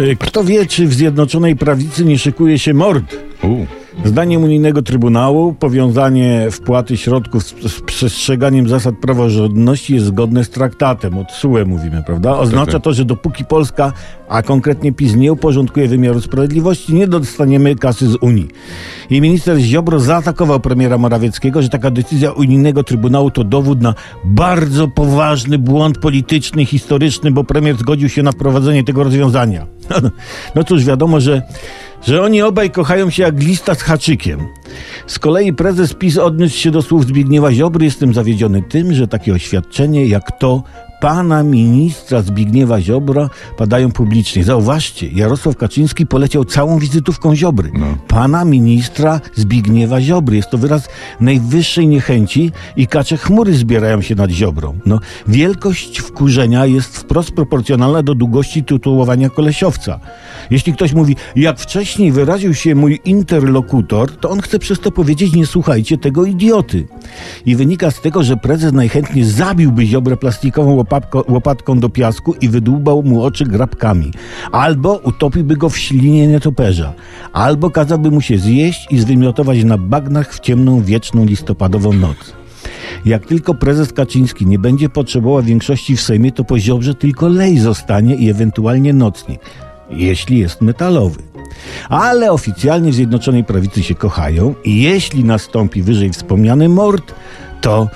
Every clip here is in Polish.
Y, Kto wie, czy w Zjednoczonej Prawicy nie szykuje się mord? Zdaniem unijnego Trybunału powiązanie wpłaty środków z, z przestrzeganiem zasad praworządności jest zgodne z traktatem. Od SUE mówimy, prawda? Oznacza tak. to, że dopóki Polska, a konkretnie PiS nie uporządkuje wymiaru sprawiedliwości, nie dostaniemy kasy z Unii. I minister Ziobro zaatakował premiera Morawieckiego, że taka decyzja unijnego Trybunału to dowód na bardzo poważny błąd polityczny, historyczny, bo premier zgodził się na wprowadzenie tego rozwiązania. No cóż, wiadomo, że że oni obaj kochają się jak lista z haczykiem. Z kolei prezes PiS odniósł się do słów Zbigniewa Ziobry. Jestem zawiedziony tym, że takie oświadczenie jak to pana ministra Zbigniewa Ziobra padają publicznie. Zauważcie, Jarosław Kaczyński poleciał całą wizytówką Ziobry. No. Pana ministra Zbigniewa Ziobry. Jest to wyraz najwyższej niechęci i kacze chmury zbierają się nad Ziobrą. No, wielkość wkurzenia jest wprost proporcjonalna do długości tytułowania kolesiowca. Jeśli ktoś mówi, jak wcześniej wyraził się mój interlokutor, to on chce przez to powiedzieć, nie słuchajcie tego idioty. I wynika z tego, że prezes najchętniej zabiłby Ziobrę plastikową łopatko, łopatką do piasku i wydłubał mu oczy grabkami. Albo utopiłby go w ślinie nietoperza. Albo kazałby mu się zjeść i zwymiotować na bagnach w ciemną, wieczną listopadową noc. Jak tylko prezes Kaczyński nie będzie potrzebował większości w Sejmie, to po Ziobrze tylko lej zostanie i ewentualnie nocnik, jeśli jest metalowy. Ale oficjalnie Zjednoczonej Prawicy się kochają i jeśli nastąpi wyżej wspomniany mord, to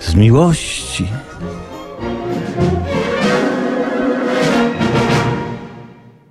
z miłości.